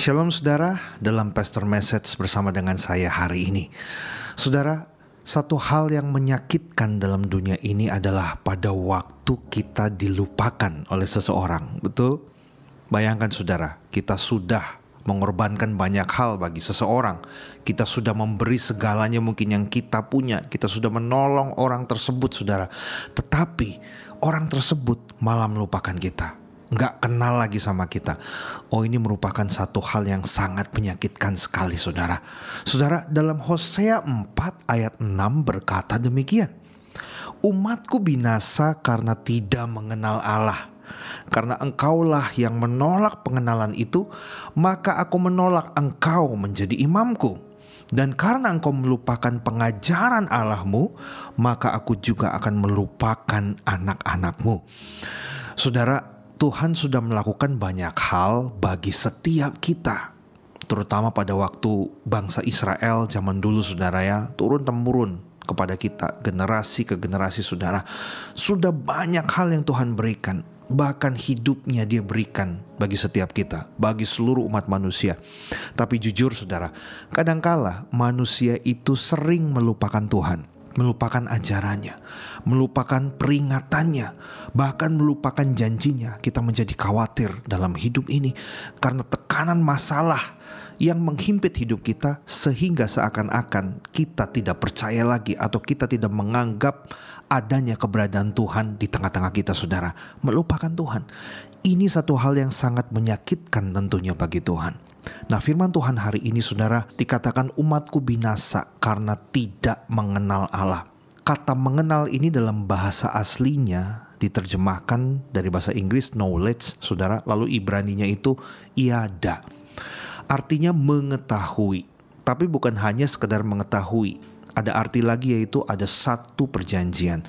Shalom saudara, dalam Pastor Message bersama dengan saya hari ini. Saudara, satu hal yang menyakitkan dalam dunia ini adalah pada waktu kita dilupakan oleh seseorang. Betul? Bayangkan saudara, kita sudah mengorbankan banyak hal bagi seseorang. Kita sudah memberi segalanya mungkin yang kita punya. Kita sudah menolong orang tersebut saudara. Tetapi orang tersebut malah melupakan kita nggak kenal lagi sama kita. Oh ini merupakan satu hal yang sangat menyakitkan sekali saudara. Saudara dalam Hosea 4 ayat 6 berkata demikian. Umatku binasa karena tidak mengenal Allah. Karena engkaulah yang menolak pengenalan itu, maka aku menolak engkau menjadi imamku. Dan karena engkau melupakan pengajaran Allahmu, maka aku juga akan melupakan anak-anakmu. Saudara, Tuhan sudah melakukan banyak hal bagi setiap kita. Terutama pada waktu bangsa Israel zaman dulu saudara ya turun temurun kepada kita generasi ke generasi saudara. Sudah banyak hal yang Tuhan berikan bahkan hidupnya dia berikan bagi setiap kita, bagi seluruh umat manusia. Tapi jujur saudara, kadangkala manusia itu sering melupakan Tuhan melupakan ajarannya, melupakan peringatannya, bahkan melupakan janjinya. Kita menjadi khawatir dalam hidup ini karena tekanan masalah yang menghimpit hidup kita sehingga seakan-akan kita tidak percaya lagi atau kita tidak menganggap adanya keberadaan Tuhan di tengah-tengah kita saudara. Melupakan Tuhan. Ini satu hal yang sangat menyakitkan tentunya bagi Tuhan. Nah firman Tuhan hari ini saudara dikatakan umatku binasa karena tidak mengenal Allah. Kata mengenal ini dalam bahasa aslinya diterjemahkan dari bahasa Inggris knowledge saudara lalu Ibraninya itu iada. Artinya mengetahui. Tapi bukan hanya sekedar mengetahui. Ada arti lagi yaitu ada satu perjanjian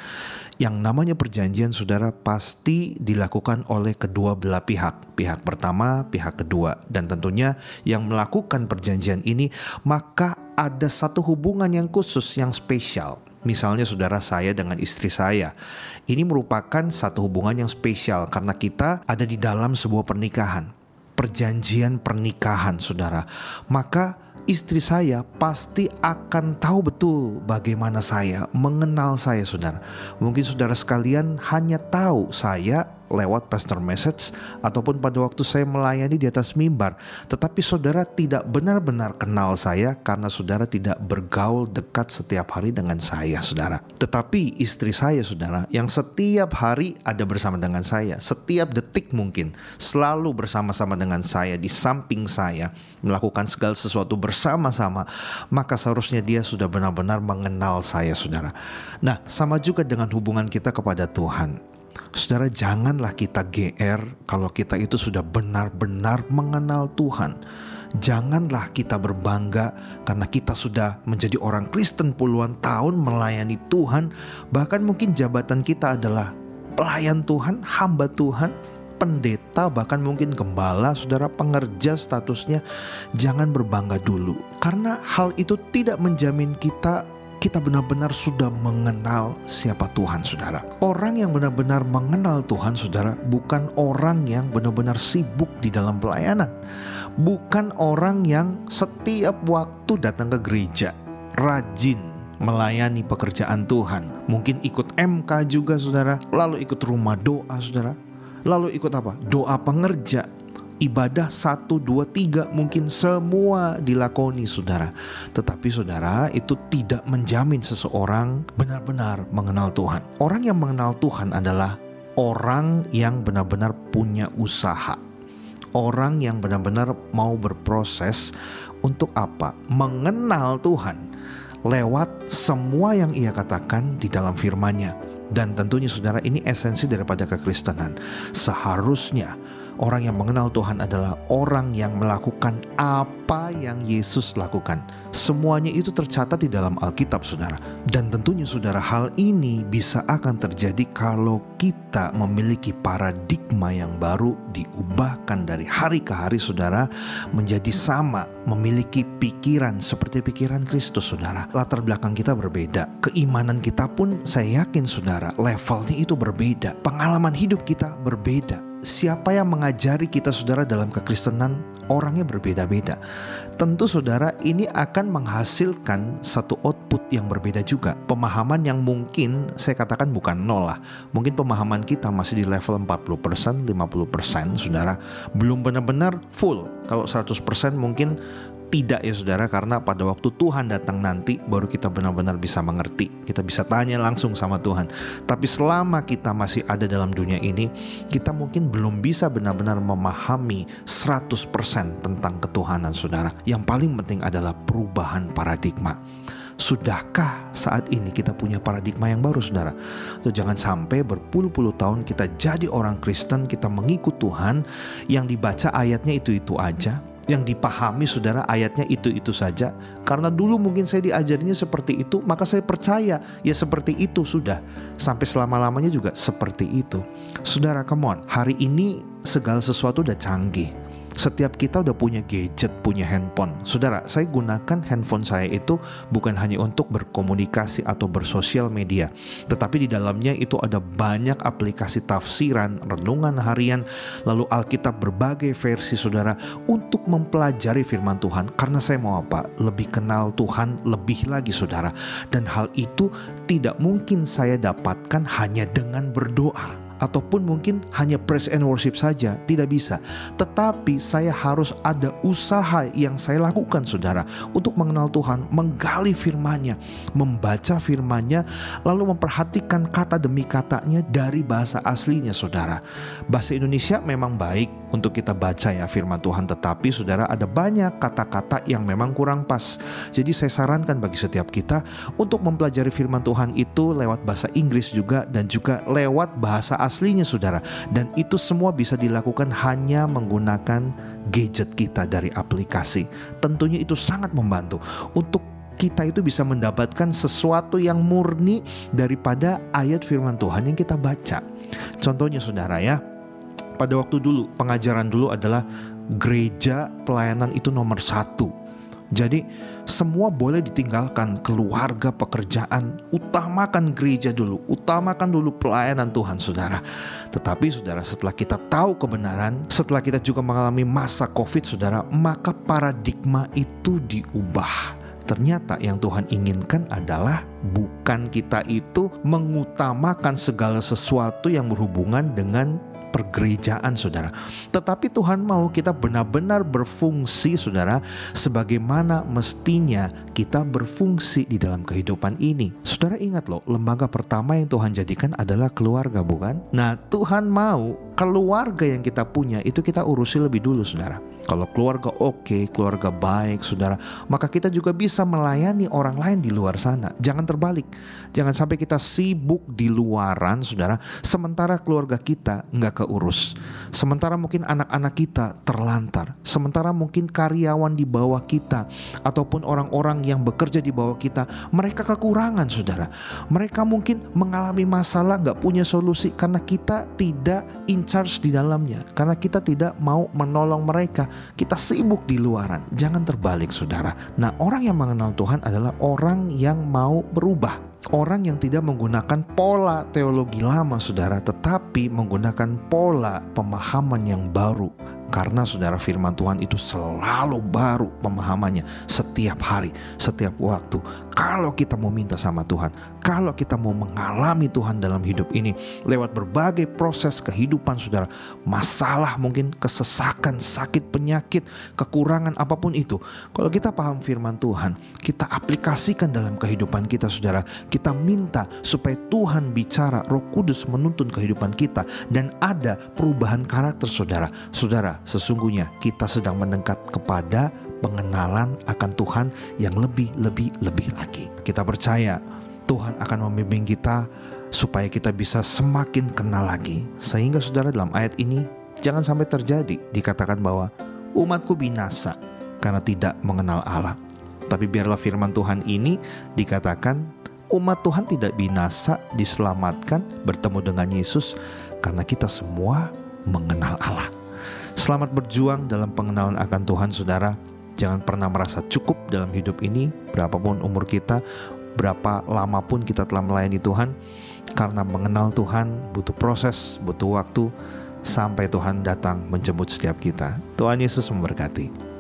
yang namanya perjanjian saudara pasti dilakukan oleh kedua belah pihak. Pihak pertama, pihak kedua. Dan tentunya yang melakukan perjanjian ini maka ada satu hubungan yang khusus, yang spesial. Misalnya saudara saya dengan istri saya. Ini merupakan satu hubungan yang spesial karena kita ada di dalam sebuah pernikahan. Perjanjian pernikahan saudara. Maka istri saya pasti akan tahu betul bagaimana saya mengenal saya saudara. Mungkin saudara sekalian hanya tahu saya lewat pastor message ataupun pada waktu saya melayani di atas mimbar. Tetapi saudara tidak benar-benar kenal saya karena saudara tidak bergaul dekat setiap hari dengan saya saudara. Tetapi istri saya saudara yang setiap hari ada bersama dengan saya. Setiap detik mungkin selalu bersama-sama dengan saya di samping saya melakukan segala sesuatu bersama-sama. Maka seharusnya dia sudah benar-benar mengenal saya saudara. Nah sama juga dengan hubungan kita kepada Tuhan. Saudara, janganlah kita GR kalau kita itu sudah benar-benar mengenal Tuhan. Janganlah kita berbangga karena kita sudah menjadi orang Kristen puluhan tahun melayani Tuhan, bahkan mungkin jabatan kita adalah pelayan Tuhan, hamba Tuhan, pendeta, bahkan mungkin gembala, saudara pengerja statusnya. Jangan berbangga dulu, karena hal itu tidak menjamin kita kita benar-benar sudah mengenal siapa Tuhan, saudara. Orang yang benar-benar mengenal Tuhan, saudara, bukan orang yang benar-benar sibuk di dalam pelayanan, bukan orang yang setiap waktu datang ke gereja, rajin melayani pekerjaan Tuhan. Mungkin ikut MK juga saudara, lalu ikut rumah doa saudara, lalu ikut apa? Doa pengerja, ibadah satu dua tiga mungkin semua dilakoni saudara. Tetapi saudara itu tidak menjamin seseorang benar-benar mengenal Tuhan. Orang yang mengenal Tuhan adalah orang yang benar-benar punya usaha. Orang yang benar-benar mau berproses untuk apa? Mengenal Tuhan lewat semua yang ia katakan di dalam firman-Nya. Dan tentunya saudara ini esensi daripada kekristenan. Seharusnya Orang yang mengenal Tuhan adalah orang yang melakukan apa yang Yesus lakukan. Semuanya itu tercatat di dalam Alkitab, saudara. Dan tentunya, saudara, hal ini bisa akan terjadi kalau kita memiliki paradigma yang baru, diubahkan dari hari ke hari, saudara, menjadi sama, memiliki pikiran seperti pikiran Kristus, saudara. Latar belakang kita berbeda, keimanan kita pun, saya yakin, saudara, levelnya itu berbeda, pengalaman hidup kita berbeda siapa yang mengajari kita saudara dalam kekristenan orangnya berbeda-beda. Tentu saudara ini akan menghasilkan satu output yang berbeda juga. Pemahaman yang mungkin saya katakan bukan nol lah. Mungkin pemahaman kita masih di level 40%, 50% saudara. Belum benar-benar full. Kalau 100% mungkin tidak ya saudara karena pada waktu Tuhan datang nanti baru kita benar-benar bisa mengerti. Kita bisa tanya langsung sama Tuhan. Tapi selama kita masih ada dalam dunia ini, kita mungkin belum bisa benar-benar memahami 100% tentang ketuhanan saudara. Yang paling penting adalah perubahan paradigma. Sudahkah saat ini kita punya paradigma yang baru saudara? So, jangan sampai berpuluh-puluh tahun kita jadi orang Kristen, kita mengikut Tuhan, yang dibaca ayatnya itu-itu aja, yang dipahami saudara ayatnya itu-itu saja. Karena dulu mungkin saya diajarinya seperti itu maka saya percaya ya seperti itu sudah. Sampai selama-lamanya juga seperti itu. Saudara come on hari ini segala sesuatu udah canggih setiap kita udah punya gadget, punya handphone. Saudara, saya gunakan handphone saya itu bukan hanya untuk berkomunikasi atau bersosial media, tetapi di dalamnya itu ada banyak aplikasi tafsiran, renungan harian, lalu Alkitab berbagai versi saudara untuk mempelajari firman Tuhan. Karena saya mau apa? Lebih kenal Tuhan lebih lagi saudara. Dan hal itu tidak mungkin saya dapatkan hanya dengan berdoa ataupun mungkin hanya praise and worship saja, tidak bisa. Tetapi saya harus ada usaha yang saya lakukan saudara untuk mengenal Tuhan, menggali firman-Nya, membaca firman-Nya, lalu memperhatikan kata demi katanya dari bahasa aslinya saudara. Bahasa Indonesia memang baik untuk kita baca ya firman Tuhan, tetapi saudara ada banyak kata-kata yang memang kurang pas. Jadi saya sarankan bagi setiap kita untuk mempelajari firman Tuhan itu lewat bahasa Inggris juga dan juga lewat bahasa asli aslinya saudara. Dan itu semua bisa dilakukan hanya menggunakan gadget kita dari aplikasi. Tentunya itu sangat membantu untuk kita itu bisa mendapatkan sesuatu yang murni daripada ayat firman Tuhan yang kita baca. Contohnya saudara ya, pada waktu dulu pengajaran dulu adalah gereja pelayanan itu nomor satu jadi semua boleh ditinggalkan keluarga, pekerjaan, utamakan gereja dulu, utamakan dulu pelayanan Tuhan saudara. Tetapi saudara setelah kita tahu kebenaran, setelah kita juga mengalami masa covid saudara, maka paradigma itu diubah. Ternyata yang Tuhan inginkan adalah bukan kita itu mengutamakan segala sesuatu yang berhubungan dengan pergerejaan saudara. Tetapi Tuhan mau kita benar-benar berfungsi saudara sebagaimana mestinya kita berfungsi di dalam kehidupan ini. Saudara ingat loh, lembaga pertama yang Tuhan jadikan adalah keluarga bukan? Nah Tuhan mau keluarga yang kita punya itu kita urusi lebih dulu saudara. Kalau keluarga oke, okay, keluarga baik, saudara, maka kita juga bisa melayani orang lain di luar sana. Jangan terbalik. Jangan sampai kita sibuk di luaran, saudara, sementara keluarga kita nggak keurus. Sementara mungkin anak-anak kita terlantar. Sementara mungkin karyawan di bawah kita ataupun orang-orang yang bekerja di bawah kita, mereka kekurangan, saudara. Mereka mungkin mengalami masalah, nggak punya solusi karena kita tidak in charge di dalamnya, karena kita tidak mau menolong mereka kita sibuk di luaran. Jangan terbalik saudara. Nah orang yang mengenal Tuhan adalah orang yang mau berubah. Orang yang tidak menggunakan pola teologi lama saudara tetapi menggunakan pola pemahaman yang baru karena saudara firman Tuhan itu selalu baru pemahamannya setiap hari, setiap waktu. Kalau kita mau minta sama Tuhan, kalau kita mau mengalami Tuhan dalam hidup ini lewat berbagai proses kehidupan saudara, masalah mungkin kesesakan, sakit, penyakit, kekurangan apa pun itu. Kalau kita paham firman Tuhan, kita aplikasikan dalam kehidupan kita saudara. Kita minta supaya Tuhan bicara, Roh Kudus menuntun kehidupan kita dan ada perubahan karakter saudara. Saudara, sesungguhnya kita sedang mendekat kepada pengenalan akan Tuhan yang lebih-lebih-lebih lagi. Kita percaya Tuhan akan membimbing kita supaya kita bisa semakin kenal lagi. Sehingga saudara dalam ayat ini jangan sampai terjadi dikatakan bahwa umatku binasa karena tidak mengenal Allah. Tapi biarlah firman Tuhan ini dikatakan umat Tuhan tidak binasa diselamatkan bertemu dengan Yesus karena kita semua mengenal Allah. Selamat berjuang dalam pengenalan akan Tuhan saudara. Jangan pernah merasa cukup dalam hidup ini, berapapun umur kita, berapa lama pun kita telah melayani Tuhan. Karena mengenal Tuhan butuh proses, butuh waktu. sampai Tuhan datang menjemput setiap kita. Tuhan Yesus memberkati.